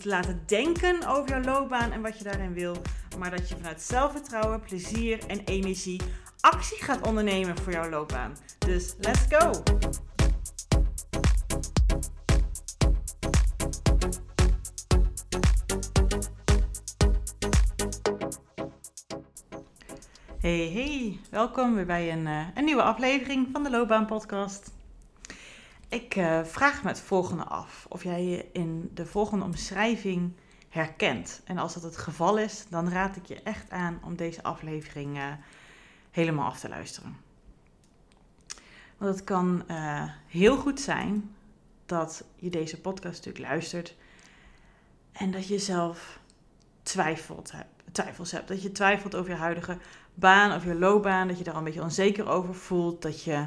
te laten denken over jouw loopbaan en wat je daarin wil, maar dat je vanuit zelfvertrouwen, plezier en energie actie gaat ondernemen voor jouw loopbaan. Dus let's go! Hey, hey, welkom weer bij een, uh, een nieuwe aflevering van de Loopbaan Podcast. Ik uh, vraag me het volgende af: of jij je in de volgende omschrijving herkent. En als dat het geval is, dan raad ik je echt aan om deze aflevering uh, helemaal af te luisteren. Want het kan heel goed zijn dat je deze podcast natuurlijk luistert en dat je zelf twijfelt twijfels hebt. Dat je twijfelt over je huidige baan of je loopbaan. Dat je daar een beetje onzeker over voelt. Dat je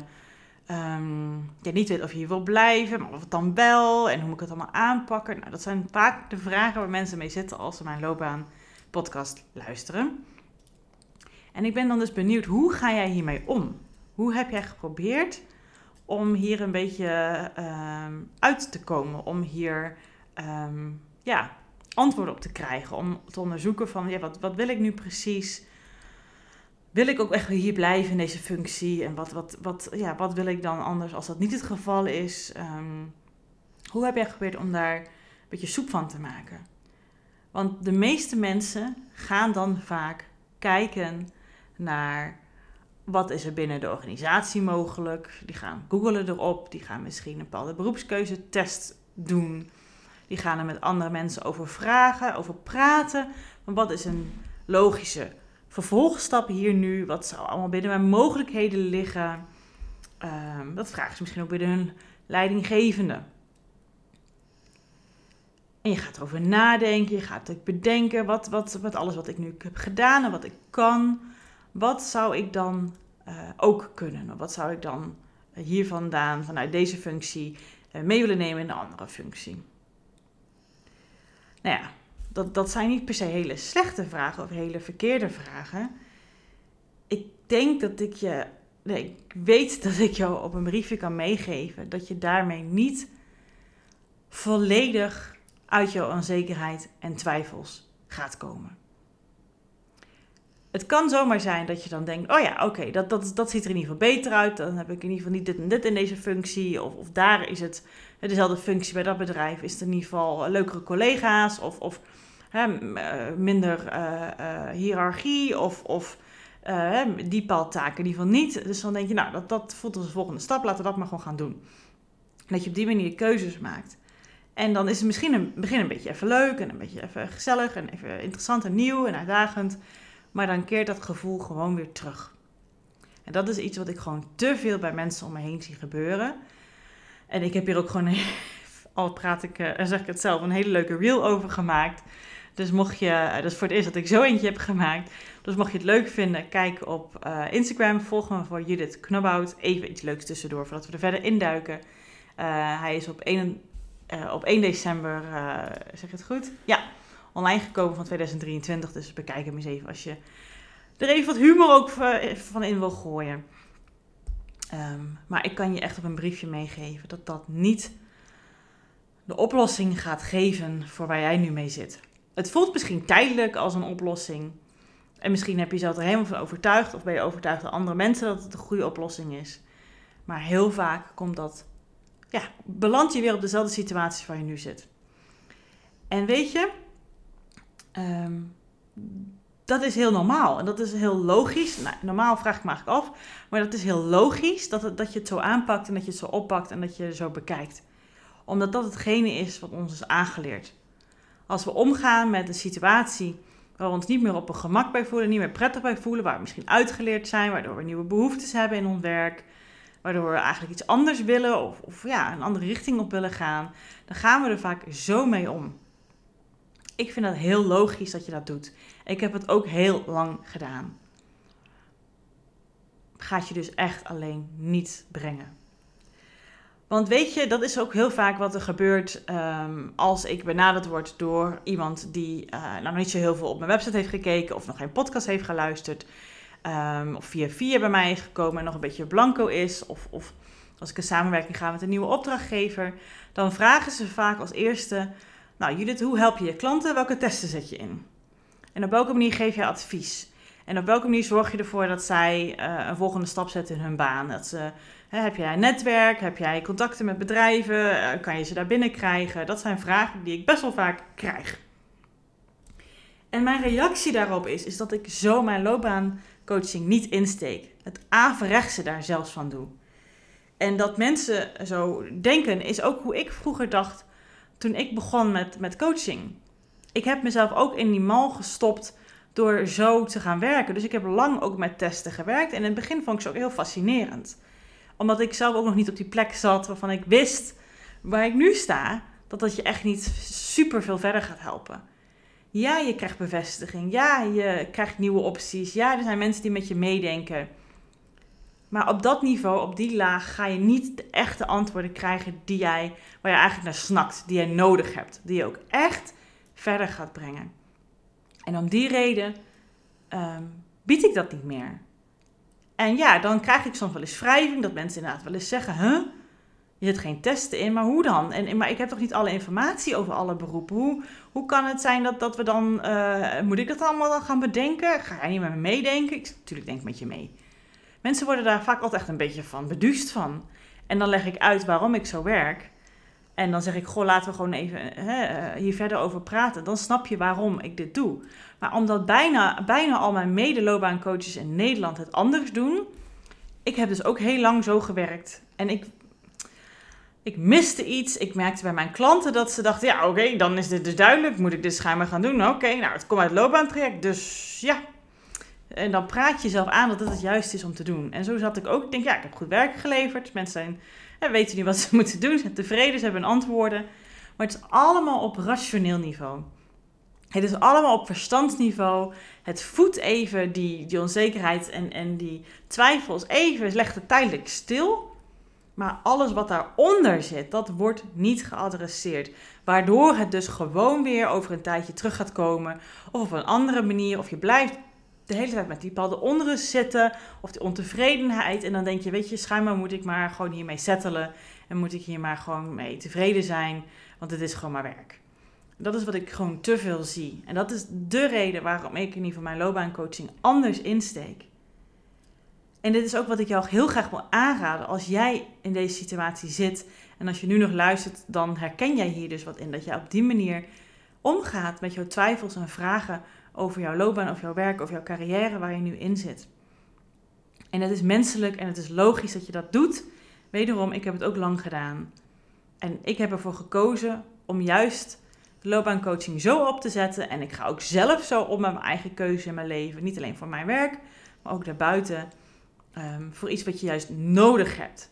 um, niet weet of je hier wil blijven, maar of het dan wel. En hoe moet ik het allemaal aanpakken. Nou, dat zijn vaak de vragen waar mensen mee zitten als ze mijn loopbaan podcast luisteren. En ik ben dan dus benieuwd, hoe ga jij hiermee om? Hoe heb jij geprobeerd om hier een beetje um, uit te komen? Om hier um, ja, antwoorden op te krijgen. Om te onderzoeken van, ja, wat, wat wil ik nu precies? Wil ik ook echt hier blijven in deze functie? En wat, wat, wat, ja, wat wil ik dan anders als dat niet het geval is? Um, hoe heb jij geprobeerd om daar een beetje soep van te maken? Want de meeste mensen gaan dan vaak kijken naar wat is er binnen de organisatie mogelijk. Die gaan googelen erop, die gaan misschien een bepaalde beroepskeuzetest doen. Die gaan er met andere mensen over vragen, over praten. Maar wat is een logische vervolgstap hier nu? Wat zou allemaal binnen mijn mogelijkheden liggen? Um, dat vragen ze misschien ook binnen hun leidinggevende. En je gaat erover nadenken, je gaat bedenken wat, wat, wat alles wat ik nu heb gedaan en wat ik kan. Wat zou ik dan uh, ook kunnen? Wat zou ik dan hier vandaan, vanuit deze functie, uh, mee willen nemen in een andere functie? Nou ja, dat, dat zijn niet per se hele slechte vragen of hele verkeerde vragen. Ik denk dat ik je, nee, ik weet dat ik jou op een briefje kan meegeven dat je daarmee niet volledig uit jouw onzekerheid en twijfels gaat komen. Het kan zomaar zijn dat je dan denkt: oh ja, oké, dat, dat, dat ziet er in ieder geval beter uit. Dan heb ik in ieder geval niet dit en dit in deze functie. Of, of daar is het dezelfde functie bij dat bedrijf. Is het in ieder geval leukere collega's. Of, of hè, eh, minder uh, uh, hiërarchie. Of, of die ieder geval niet. Dus dan denk je: nou, dat, dat voelt als de volgende stap. Laten we dat maar gewoon gaan doen. En dat je op die manier keuzes maakt. En dan is het misschien een begin een beetje even leuk en een beetje even gezellig en even interessant en nieuw en uitdagend. Maar dan keert dat gevoel gewoon weer terug. En dat is iets wat ik gewoon te veel bij mensen om me heen zie gebeuren. En ik heb hier ook gewoon, al praat ik, eh, zeg ik het zelf, een hele leuke reel over gemaakt. Dus mocht je, eh, dat is voor het eerst dat ik zo eentje heb gemaakt. Dus mocht je het leuk vinden, kijk op uh, Instagram. Volg me voor Judith Knobhout. Even iets leuks tussendoor voordat we er verder induiken. Uh, hij is op 1, uh, op 1 december, zeg het goed? Ja, online gekomen van 2023. Dus bekijk hem eens even als je er even wat humor ook van in wil gooien. Um, maar ik kan je echt op een briefje meegeven dat dat niet de oplossing gaat geven voor waar jij nu mee zit. Het voelt misschien tijdelijk als een oplossing. En misschien heb je jezelf er helemaal van overtuigd. Of ben je overtuigd door andere mensen dat het een goede oplossing is. Maar heel vaak komt dat. Ja, beland je weer op dezelfde situatie waar je nu zit. En weet je, Um, dat is heel normaal en dat is heel logisch. Nou, normaal vraag ik me eigenlijk af, maar dat is heel logisch dat, dat je het zo aanpakt en dat je het zo oppakt en dat je het zo bekijkt. Omdat dat hetgene is wat ons is aangeleerd. Als we omgaan met een situatie waar we ons niet meer op een gemak bij voelen, niet meer prettig bij voelen, waar we misschien uitgeleerd zijn, waardoor we nieuwe behoeftes hebben in ons werk, waardoor we eigenlijk iets anders willen of, of ja, een andere richting op willen gaan, dan gaan we er vaak zo mee om. Ik vind dat heel logisch dat je dat doet. Ik heb het ook heel lang gedaan. gaat je dus echt alleen niet brengen. Want weet je, dat is ook heel vaak wat er gebeurt ehm, als ik benaderd word door iemand die uh, nou niet zo heel veel op mijn website heeft gekeken of nog geen podcast heeft geluisterd. Um, of via via bij mij is gekomen en nog een beetje blanco is. Of, of als ik een samenwerking ga met een nieuwe opdrachtgever. Dan vragen ze vaak als eerste, nou Judith, hoe help je je klanten? Welke testen zet je in? En op welke manier geef je advies? En op welke manier zorg je ervoor dat zij uh, een volgende stap zetten in hun baan? Dat ze heb jij een netwerk? Heb jij contacten met bedrijven? Eh, kan je ze daar binnen krijgen? Dat zijn vragen die ik best wel vaak krijg. En mijn reactie daarop is, is dat ik zo mijn loopbaancoaching niet insteek. Het averechtse daar zelfs van doe. En dat mensen zo denken, is ook hoe ik vroeger dacht toen ik begon met, met coaching. Ik heb mezelf ook in die mal gestopt door zo te gaan werken. Dus ik heb lang ook met testen gewerkt. En in het begin vond ik ze ook heel fascinerend omdat ik zelf ook nog niet op die plek zat waarvan ik wist waar ik nu sta, dat dat je echt niet super veel verder gaat helpen. Ja, je krijgt bevestiging. Ja, je krijgt nieuwe opties. Ja, er zijn mensen die met je meedenken. Maar op dat niveau, op die laag, ga je niet de echte antwoorden krijgen die jij, waar je eigenlijk naar snakt, die jij nodig hebt. Die je ook echt verder gaat brengen. En om die reden um, bied ik dat niet meer. En ja, dan krijg ik soms wel eens wrijving dat mensen inderdaad wel eens zeggen: Huh? Je zit geen testen in, maar hoe dan? En, maar ik heb toch niet alle informatie over alle beroepen? Hoe, hoe kan het zijn dat, dat we dan. Uh, moet ik dat allemaal dan gaan bedenken? Ga jij niet met me meedenken? Ik natuurlijk denk met je mee. Mensen worden daar vaak altijd echt een beetje van beduust van. En dan leg ik uit waarom ik zo werk. En dan zeg ik, goh, laten we gewoon even hè, eh, hier verder over praten. Dan snap je waarom ik dit doe. Maar omdat bijna, bijna al mijn medeloopbaancoaches in Nederland het anders doen. Ik heb dus ook heel lang zo gewerkt. En ik, ik miste iets. Ik merkte bij mijn klanten dat ze dachten, ja oké, dan is dit dus duidelijk. Moet ik dit schijnbaar gaan doen? Oké, nou het komt uit het loopbaantraject. Dus ja, en dan praat je jezelf aan dat het het juist is om te doen. En zo zat ik ook. Ik denk, ja, ik heb goed werk geleverd. Mensen zijn, hè, weten nu wat ze moeten doen. Zijn tevreden, ze hebben antwoorden. Maar het is allemaal op rationeel niveau. Het is allemaal op verstandsniveau. Het voedt even die, die onzekerheid en, en die twijfels even, legt het tijdelijk stil. Maar alles wat daaronder zit, dat wordt niet geadresseerd. Waardoor het dus gewoon weer over een tijdje terug gaat komen. Of op een andere manier. Of je blijft de hele tijd met die bepaalde onrust zitten. Of die ontevredenheid. En dan denk je, weet je, schijnbaar moet ik maar gewoon hiermee settelen. En moet ik hier maar gewoon mee tevreden zijn. Want het is gewoon maar werk. Dat is wat ik gewoon te veel zie. En dat is de reden waarom ik in ieder geval mijn loopbaancoaching anders insteek. En dit is ook wat ik jou heel graag wil aanraden als jij in deze situatie zit. En als je nu nog luistert, dan herken jij hier dus wat in. Dat jij op die manier omgaat met jouw twijfels en vragen over jouw loopbaan, of jouw werk, of jouw carrière waar je nu in zit. En het is menselijk en het is logisch dat je dat doet. Wederom, ik heb het ook lang gedaan. En ik heb ervoor gekozen om juist loopbaancoaching zo op te zetten. En ik ga ook zelf zo op met mijn eigen keuze in mijn leven. Niet alleen voor mijn werk, maar ook daarbuiten. Um, voor iets wat je juist nodig hebt.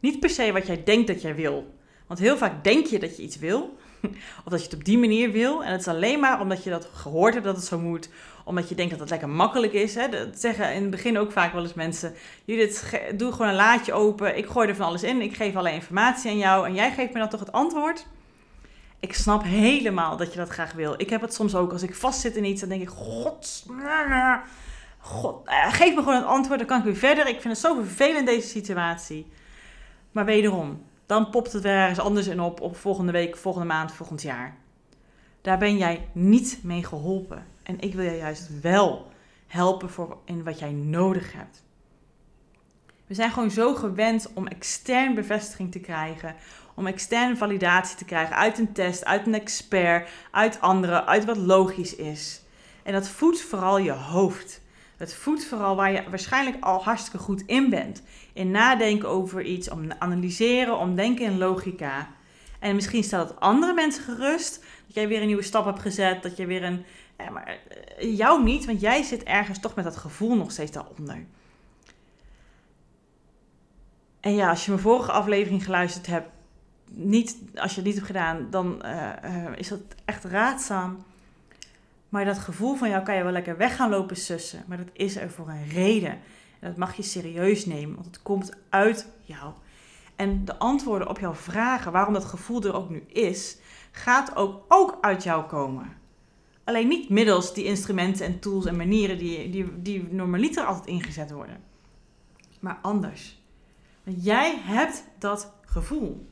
Niet per se wat jij denkt dat jij wil. Want heel vaak denk je dat je iets wil. Of dat je het op die manier wil. En het is alleen maar omdat je dat gehoord hebt dat het zo moet. Omdat je denkt dat het lekker makkelijk is. Hè? Dat zeggen in het begin ook vaak wel eens mensen. Judith, doe gewoon een laadje open. Ik gooi er van alles in. Ik geef alle informatie aan jou. En jij geeft me dan toch het antwoord. Ik snap helemaal dat je dat graag wil. Ik heb het soms ook als ik vastzit in iets. Dan denk ik, god, god eh, geef me gewoon een antwoord. Dan kan ik weer verder. Ik vind het zo vervelend deze situatie. Maar wederom, dan popt het weer ergens anders in op, op volgende week, volgende maand, volgend jaar. Daar ben jij niet mee geholpen. En ik wil je juist wel helpen voor in wat jij nodig hebt. We zijn gewoon zo gewend om extern bevestiging te krijgen, om externe validatie te krijgen uit een test, uit een expert, uit anderen, uit wat logisch is. En dat voedt vooral je hoofd. Het voedt vooral waar je waarschijnlijk al hartstikke goed in bent. In nadenken over iets, om analyseren, om denken in logica. En misschien stelt het andere mensen gerust dat jij weer een nieuwe stap hebt gezet, dat je weer een. Ja, maar eh, jou niet, want jij zit ergens toch met dat gevoel nog steeds daaronder. En ja, als je mijn vorige aflevering geluisterd hebt, niet, als je het niet hebt gedaan, dan uh, is dat echt raadzaam maar dat gevoel van jou kan je wel lekker weg gaan lopen sussen. Maar dat is er voor een reden. En dat mag je serieus nemen, want het komt uit jou. En de antwoorden op jouw vragen, waarom dat gevoel er ook nu is, gaat ook, ook uit jou komen. Alleen niet middels die instrumenten en tools en manieren die, die, die normaliter altijd ingezet worden. Maar anders. Want jij hebt dat gevoel.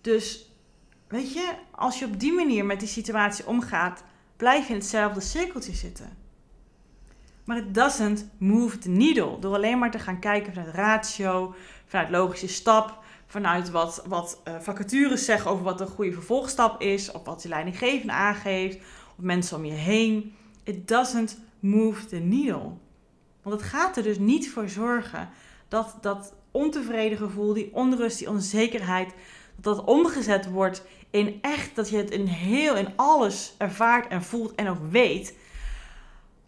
Dus weet je, als je op die manier met die situatie omgaat, blijf je in hetzelfde cirkeltje zitten. Maar het doesn't move the needle. Door alleen maar te gaan kijken vanuit ratio, vanuit logische stap, vanuit wat, wat uh, vacatures zeggen over wat een goede vervolgstap is, of wat je leidinggevende aangeeft, of mensen om je heen. It doesn't move the needle. Want het gaat er dus niet voor zorgen dat dat ontevreden gevoel, die onrust, die onzekerheid, dat omgezet wordt in echt dat je het in heel in alles ervaart en voelt en ook weet.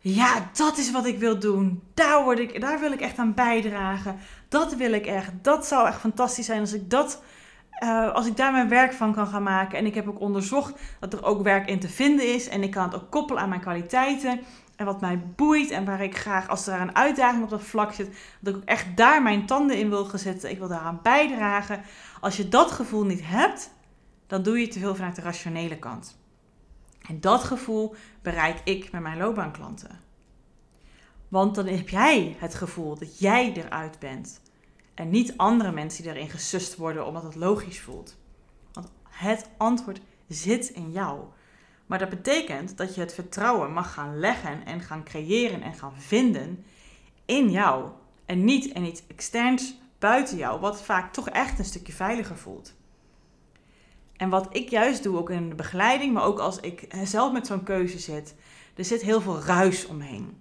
Ja, dat is wat ik wil doen. Daar, word ik, daar wil ik echt aan bijdragen. Dat wil ik echt. Dat zou echt fantastisch zijn als ik dat. Uh, als ik daar mijn werk van kan gaan maken. En ik heb ook onderzocht dat er ook werk in te vinden is. En ik kan het ook koppelen aan mijn kwaliteiten. En wat mij boeit. En waar ik graag, als er een uitdaging op dat vlak zit. Dat ik echt daar mijn tanden in wil zetten. Ik wil daaraan bijdragen. Als je dat gevoel niet hebt. Dan doe je te veel vanuit de rationele kant. En dat gevoel bereik ik met mijn loopbaanklanten. Want dan heb jij het gevoel dat jij eruit bent. En niet andere mensen die erin gesust worden omdat het logisch voelt. Want het antwoord zit in jou. Maar dat betekent dat je het vertrouwen mag gaan leggen en gaan creëren en gaan vinden in jou. En niet in iets externs buiten jou, wat vaak toch echt een stukje veiliger voelt. En wat ik juist doe, ook in de begeleiding, maar ook als ik zelf met zo'n keuze zit, er zit heel veel ruis omheen.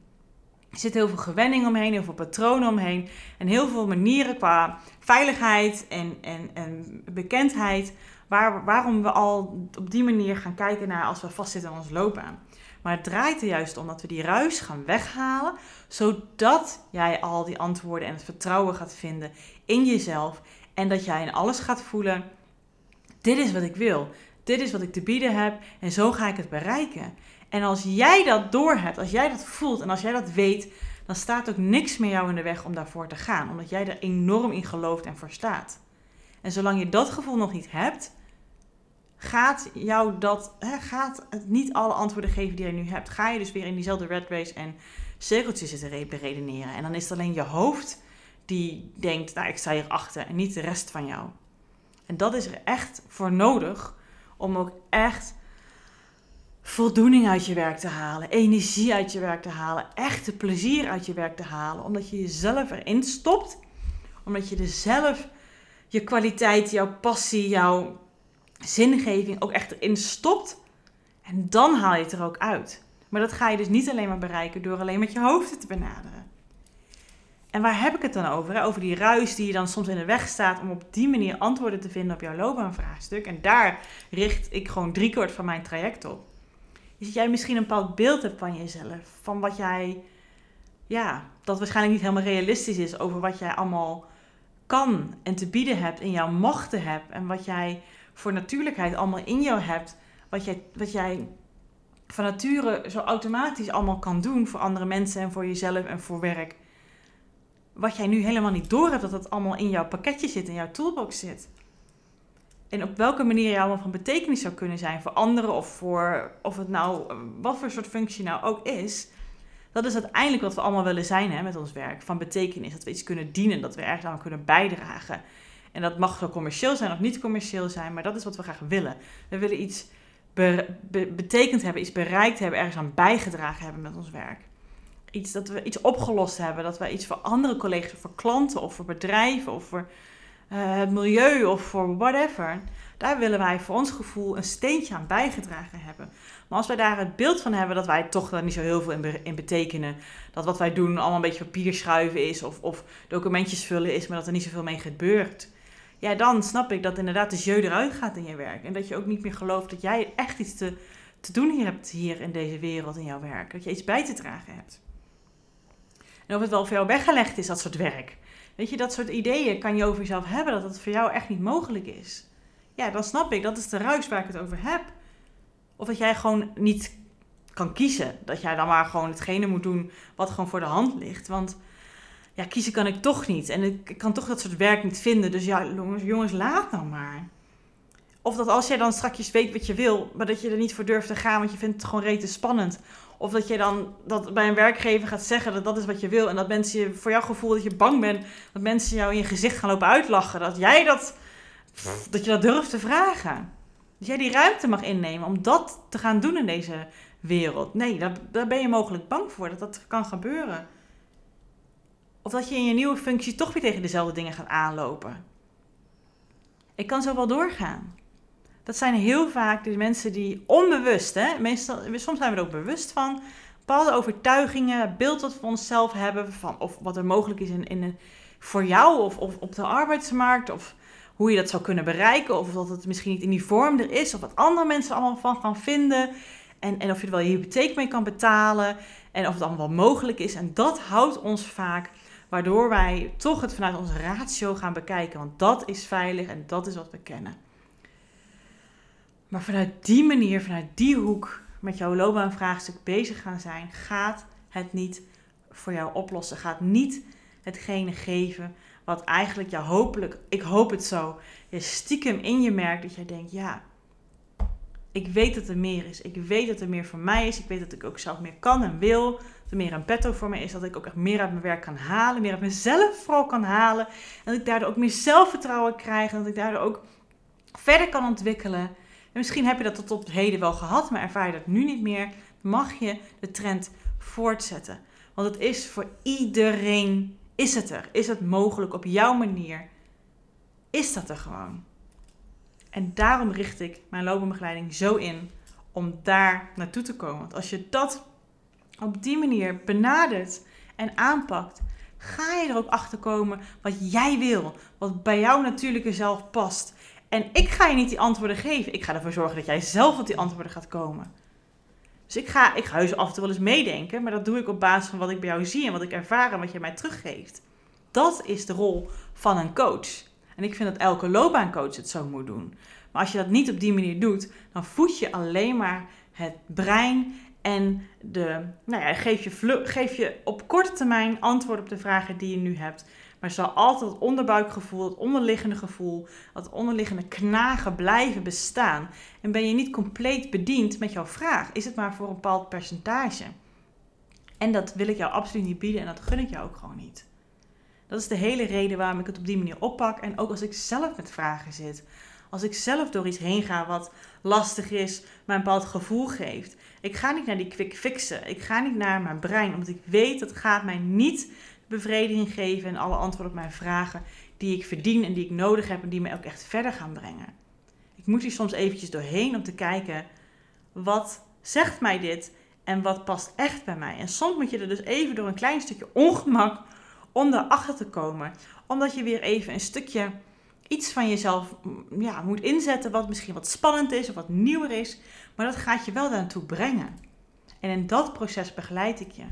Er zit heel veel gewenning omheen, heel veel patronen omheen en heel veel manieren qua veiligheid en, en, en bekendheid. Waar, waarom we al op die manier gaan kijken naar als we vastzitten aan ons loopbaan. Maar het draait er juist om dat we die ruis gaan weghalen, zodat jij al die antwoorden en het vertrouwen gaat vinden in jezelf. En dat jij in alles gaat voelen dit is wat ik wil. Dit is wat ik te bieden heb en zo ga ik het bereiken. En als jij dat doorhebt, als jij dat voelt en als jij dat weet, dan staat ook niks meer jou in de weg om daarvoor te gaan, omdat jij er enorm in gelooft en voor staat. En zolang je dat gevoel nog niet hebt, gaat jou dat, hè, gaat het niet alle antwoorden geven die je nu hebt. Ga je dus weer in diezelfde red race en cirkeltjes zitten beredeneren. En dan is het alleen je hoofd die denkt, nou ik sta hier achter en niet de rest van jou. En dat is er echt voor nodig om ook echt voldoening uit je werk te halen, energie uit je werk te halen, echte plezier uit je werk te halen, omdat je jezelf erin stopt, omdat je er zelf je kwaliteit, jouw passie, jouw zingeving ook echt erin stopt. En dan haal je het er ook uit. Maar dat ga je dus niet alleen maar bereiken door alleen met je hoofd te benaderen. En waar heb ik het dan over? Over die ruis die je dan soms in de weg staat om op die manier antwoorden te vinden op jouw loopbaanvraagstuk. En daar richt ik gewoon driekwart van mijn traject op. Is dat jij misschien een bepaald beeld hebt van jezelf. Van wat jij, ja, dat waarschijnlijk niet helemaal realistisch is over wat jij allemaal kan en te bieden hebt en jouw machten hebt. En wat jij voor natuurlijkheid allemaal in jou hebt. Wat jij, wat jij van nature zo automatisch allemaal kan doen voor andere mensen en voor jezelf en voor werk wat jij nu helemaal niet door hebt, dat het allemaal in jouw pakketje zit, in jouw toolbox zit. En op welke manier je allemaal van betekenis zou kunnen zijn voor anderen of voor of het nou, wat voor soort functie nou ook is. Dat is uiteindelijk wat we allemaal willen zijn hè, met ons werk. Van betekenis, dat we iets kunnen dienen, dat we ergens aan kunnen bijdragen. En dat mag zo commercieel zijn of niet commercieel zijn, maar dat is wat we graag willen. We willen iets betekend hebben, iets bereikt hebben, ergens aan bijgedragen hebben met ons werk iets, dat we iets opgelost hebben. Dat wij iets voor andere collega's, voor klanten of voor bedrijven of voor uh, het milieu of voor whatever. Daar willen wij voor ons gevoel een steentje aan bijgedragen hebben. Maar als wij daar het beeld van hebben dat wij toch daar niet zo heel veel in, in betekenen. Dat wat wij doen allemaal een beetje papier schuiven is of, of documentjes vullen is, maar dat er niet zoveel mee gebeurt. Ja, dan snap ik dat inderdaad de jeu eruit gaat in je werk. En dat je ook niet meer gelooft dat jij echt iets te, te doen hier hebt hier in deze wereld in jouw werk. Dat je iets bij te dragen hebt. En of het wel voor jou weggelegd is, dat soort werk. Weet je, dat soort ideeën kan je over jezelf hebben, dat het voor jou echt niet mogelijk is. Ja, dan snap ik, dat is de ruis waar ik het over heb. Of dat jij gewoon niet kan kiezen. Dat jij dan maar gewoon hetgene moet doen wat gewoon voor de hand ligt. Want ja, kiezen kan ik toch niet. En ik, kan toch dat soort werk niet vinden. Dus ja, jongens, jongens, laat nou maar. Of dat als jij dan straks weet wat je wil, maar dat je er niet voor durft te gaan, want je vindt het gewoon rete spannend. Of dat je dan dat bij een werkgever gaat zeggen dat dat is wat je wil. En dat mensen je, voor jouw gevoel dat je bang bent, dat mensen jou in je gezicht gaan lopen uitlachen. Dat jij dat, dat je dat durft te vragen. Dat jij die ruimte mag innemen om dat te gaan doen in deze wereld. Nee, daar, daar ben je mogelijk bang voor dat dat kan gebeuren. Of dat je in je nieuwe functie toch weer tegen dezelfde dingen gaat aanlopen. Ik kan zo wel doorgaan. Dat zijn heel vaak de mensen die onbewust, hè, meestal, soms zijn we er ook bewust van, bepaalde overtuigingen, beeld wat we onszelf hebben, van, of wat er mogelijk is in, in, voor jou of, of op de arbeidsmarkt, of hoe je dat zou kunnen bereiken, of dat het misschien niet in die vorm er is, of wat andere mensen allemaal van gaan vinden, en, en of je er wel je hypotheek mee kan betalen, en of het allemaal wel mogelijk is. En dat houdt ons vaak Waardoor wij toch het vanuit onze ratio gaan bekijken. Want dat is veilig en dat is wat we kennen. Maar vanuit die manier, vanuit die hoek, met jouw loopbaanvraagstuk bezig gaan zijn, gaat het niet voor jou oplossen. Gaat niet hetgene geven wat eigenlijk jou hopelijk, ik hoop het zo, je stiekem in je merkt dat jij denkt, ja, ik weet dat er meer is. Ik weet dat er meer voor mij is. Ik weet dat ik ook zelf meer kan en wil. Er meer een petto voor me is. Dat ik ook echt meer uit mijn werk kan halen. Meer uit mezelf vooral kan halen. En dat ik daardoor ook meer zelfvertrouwen krijg. En dat ik daardoor ook verder kan ontwikkelen. En misschien heb je dat tot op heden wel gehad. Maar ervaar je dat nu niet meer. Mag je de trend voortzetten. Want het is voor iedereen. Is het er? Is het mogelijk op jouw manier? Is dat er gewoon? En daarom richt ik mijn loopbaanbegeleiding zo in om daar naartoe te komen. Want als je dat op die manier benadert en aanpakt, ga je er ook achter komen wat jij wil, wat bij jouw natuurlijke zelf past. En ik ga je niet die antwoorden geven. Ik ga ervoor zorgen dat jij zelf op die antwoorden gaat komen. Dus ik ga, ik ga heus af en toe wel eens meedenken, maar dat doe ik op basis van wat ik bij jou zie en wat ik ervaar en wat je mij teruggeeft. Dat is de rol van een coach. En ik vind dat elke loopbaancoach het zo moet doen. Maar als je dat niet op die manier doet, dan voed je alleen maar het brein en de, nou ja, geef, je geef je op korte termijn antwoord op de vragen die je nu hebt. Maar zal altijd het onderbuikgevoel, het onderliggende gevoel, het onderliggende knagen blijven bestaan. En ben je niet compleet bediend met jouw vraag, is het maar voor een bepaald percentage. En dat wil ik jou absoluut niet bieden en dat gun ik jou ook gewoon niet. Dat is de hele reden waarom ik het op die manier oppak. En ook als ik zelf met vragen zit. Als ik zelf door iets heen ga wat lastig is, mij een bepaald gevoel geeft. Ik ga niet naar die quick fixen. Ik ga niet naar mijn brein. Omdat ik weet dat gaat mij niet bevrediging geven en alle antwoorden op mijn vragen die ik verdien en die ik nodig heb en die mij ook echt verder gaan brengen. Ik moet hier soms eventjes doorheen om te kijken wat zegt mij dit en wat past echt bij mij. En soms moet je er dus even door een klein stukje ongemak om erachter te komen. Omdat je weer even een stukje iets van jezelf mm, ja, moet inzetten wat misschien wat spannend is of wat nieuwer is. Maar dat gaat je wel daartoe brengen. En in dat proces begeleid ik je.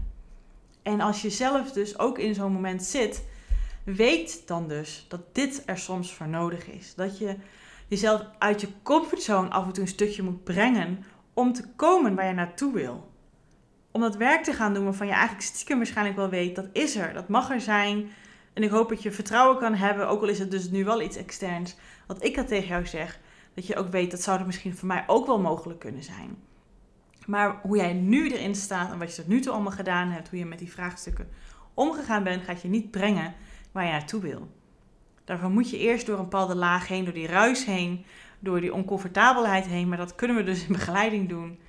En als je zelf dus ook in zo'n moment zit, weet dan dus dat dit er soms voor nodig is. Dat je jezelf uit je comfortzone af en toe een stukje moet brengen om te komen waar je naartoe wil om dat werk te gaan doen waarvan je eigenlijk stiekem waarschijnlijk wel weet, dat is er, dat mag er zijn. En ik hoop dat je vertrouwen kan hebben, ook al is het dus nu wel iets externs, wat ik dat tegen jou zeg, dat je ook weet, dat zou er misschien voor mij ook wel mogelijk kunnen zijn. Maar hoe jij nu erin staat en wat je tot nu toe allemaal gedaan hebt, hoe je met die vraagstukken omgegaan bent, gaat je niet brengen waar je naartoe wil. Daarvoor moet je eerst door een bepaalde laag heen, door die ruis heen, door die oncomfortabelheid heen. Maar dat kunnen we dus in begeleiding doen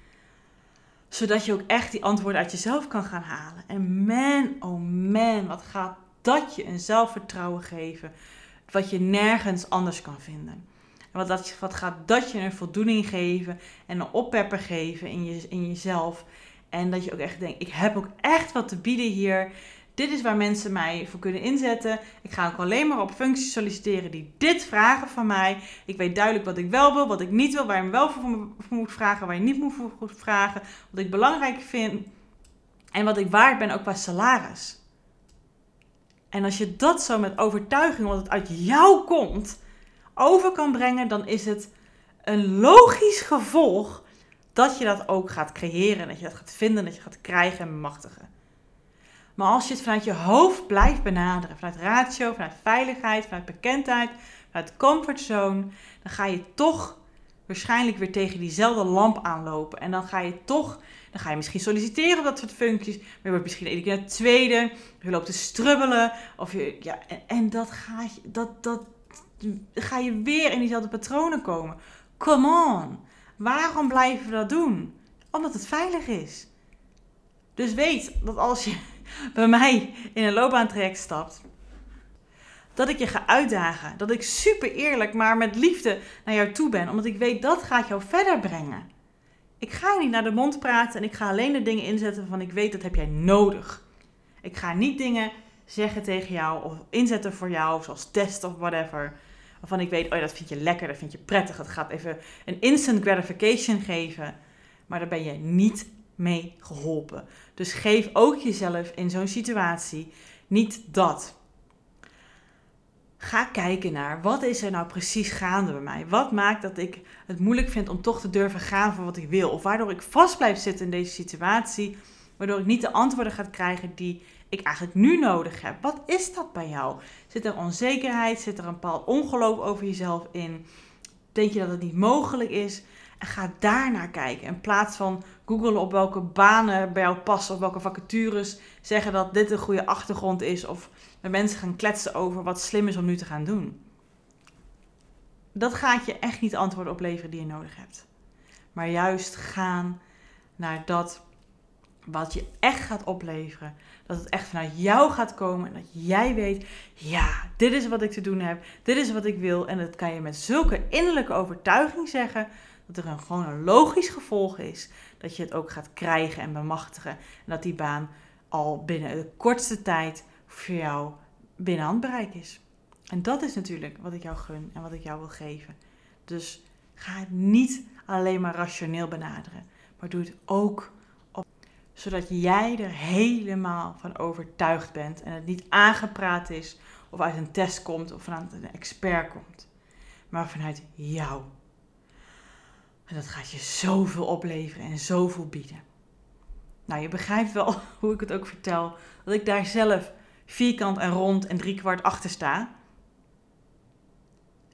zodat je ook echt die antwoorden uit jezelf kan gaan halen. En man, oh man, wat gaat dat je een zelfvertrouwen geven. Wat je nergens anders kan vinden. En wat, dat, wat gaat dat je een voldoening geven en een oppepper geven in, je, in jezelf. En dat je ook echt denkt, ik heb ook echt wat te bieden hier. Dit is waar mensen mij voor kunnen inzetten. Ik ga ook alleen maar op functies solliciteren die dit vragen van mij. Ik weet duidelijk wat ik wel wil, wat ik niet wil, waar je me wel voor moet vragen, waar je niet moet voor vragen. Wat ik belangrijk vind en wat ik waard ben ook qua salaris. En als je dat zo met overtuiging, wat het uit jou komt, over kan brengen, dan is het een logisch gevolg dat je dat ook gaat creëren. Dat je dat gaat vinden, dat je gaat krijgen en bemachtigen. Maar als je het vanuit je hoofd blijft benaderen, vanuit ratio, vanuit veiligheid, vanuit bekendheid, vanuit comfortzone, dan ga je toch waarschijnlijk weer tegen diezelfde lamp aanlopen. En dan ga je toch, dan ga je misschien solliciteren op dat soort functies, maar je wordt misschien één keer tweede, je loopt te strubbelen, of je, ja, en, en dat, ga je, dat, dat, ga je weer in diezelfde patronen komen. Come on, waarom blijven we dat doen? Omdat het veilig is. Dus weet dat als je bij mij in een loopbaantraject stapt, dat ik je ga uitdagen. Dat ik super eerlijk, maar met liefde naar jou toe ben. Omdat ik weet dat gaat jou verder brengen. Ik ga je niet naar de mond praten en ik ga alleen de dingen inzetten waarvan ik weet dat heb jij nodig. Ik ga niet dingen zeggen tegen jou of inzetten voor jou, zoals test of whatever. Waarvan ik weet, oh ja, dat vind je lekker, dat vind je prettig. Het gaat even een instant gratification geven. Maar daar ben je niet mee geholpen. Dus geef ook jezelf in zo'n situatie niet dat. Ga kijken naar wat is er nou precies gaande bij mij? Wat maakt dat ik het moeilijk vind om toch te durven gaan voor wat ik wil? Of waardoor ik vast blijf zitten in deze situatie, waardoor ik niet de antwoorden ga krijgen die ik eigenlijk nu nodig heb. Wat is dat bij jou? Zit er onzekerheid? Zit er een bepaald ongeloof over jezelf in? Denk je dat het niet mogelijk is? En ga daar naar kijken. In plaats van googelen op welke banen bij jou passen of welke vacatures zeggen dat dit een goede achtergrond is. Of met mensen gaan kletsen over wat slim is om nu te gaan doen. Dat gaat je echt niet antwoorden opleveren die je nodig hebt. Maar juist gaan naar dat wat je echt gaat opleveren. Dat het echt vanuit jou gaat komen en dat jij weet, ja, dit is wat ik te doen heb, dit is wat ik wil. En dat kan je met zulke innerlijke overtuiging zeggen, dat er een, gewoon een logisch gevolg is dat je het ook gaat krijgen en bemachtigen. En dat die baan al binnen de kortste tijd voor jou binnen handbereik is. En dat is natuurlijk wat ik jou gun en wat ik jou wil geven. Dus ga het niet alleen maar rationeel benaderen, maar doe het ook op, zodat jij er helemaal van overtuigd bent en het niet aangepraat is of uit een test komt of vanuit een expert komt, maar vanuit jou. En dat gaat je zoveel opleveren en zoveel bieden. Nou, je begrijpt wel hoe ik het ook vertel, dat ik daar zelf vierkant en rond en driekwart achter sta.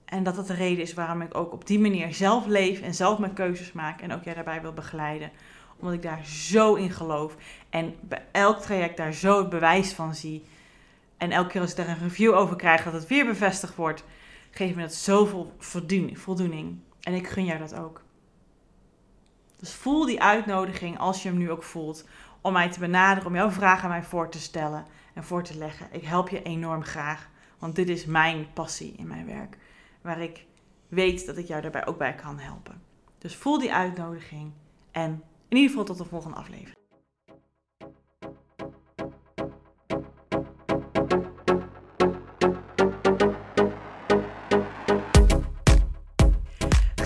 En dat dat de reden is waarom ik ook op die manier zelf leef en zelf mijn keuzes maak en ook jij daarbij wil begeleiden. Omdat ik daar zo in geloof en bij elk traject daar zo het bewijs van zie. En elke keer als ik daar een review over krijg dat het weer bevestigd wordt, geeft me dat zoveel voldoening. En ik gun jou dat ook. Dus voel die uitnodiging als je hem nu ook voelt om mij te benaderen, om jouw vragen aan mij voor te stellen en voor te leggen. Ik help je enorm graag, want dit is mijn passie in mijn werk, waar ik weet dat ik jou daarbij ook bij kan helpen. Dus voel die uitnodiging en in ieder geval tot de volgende aflevering.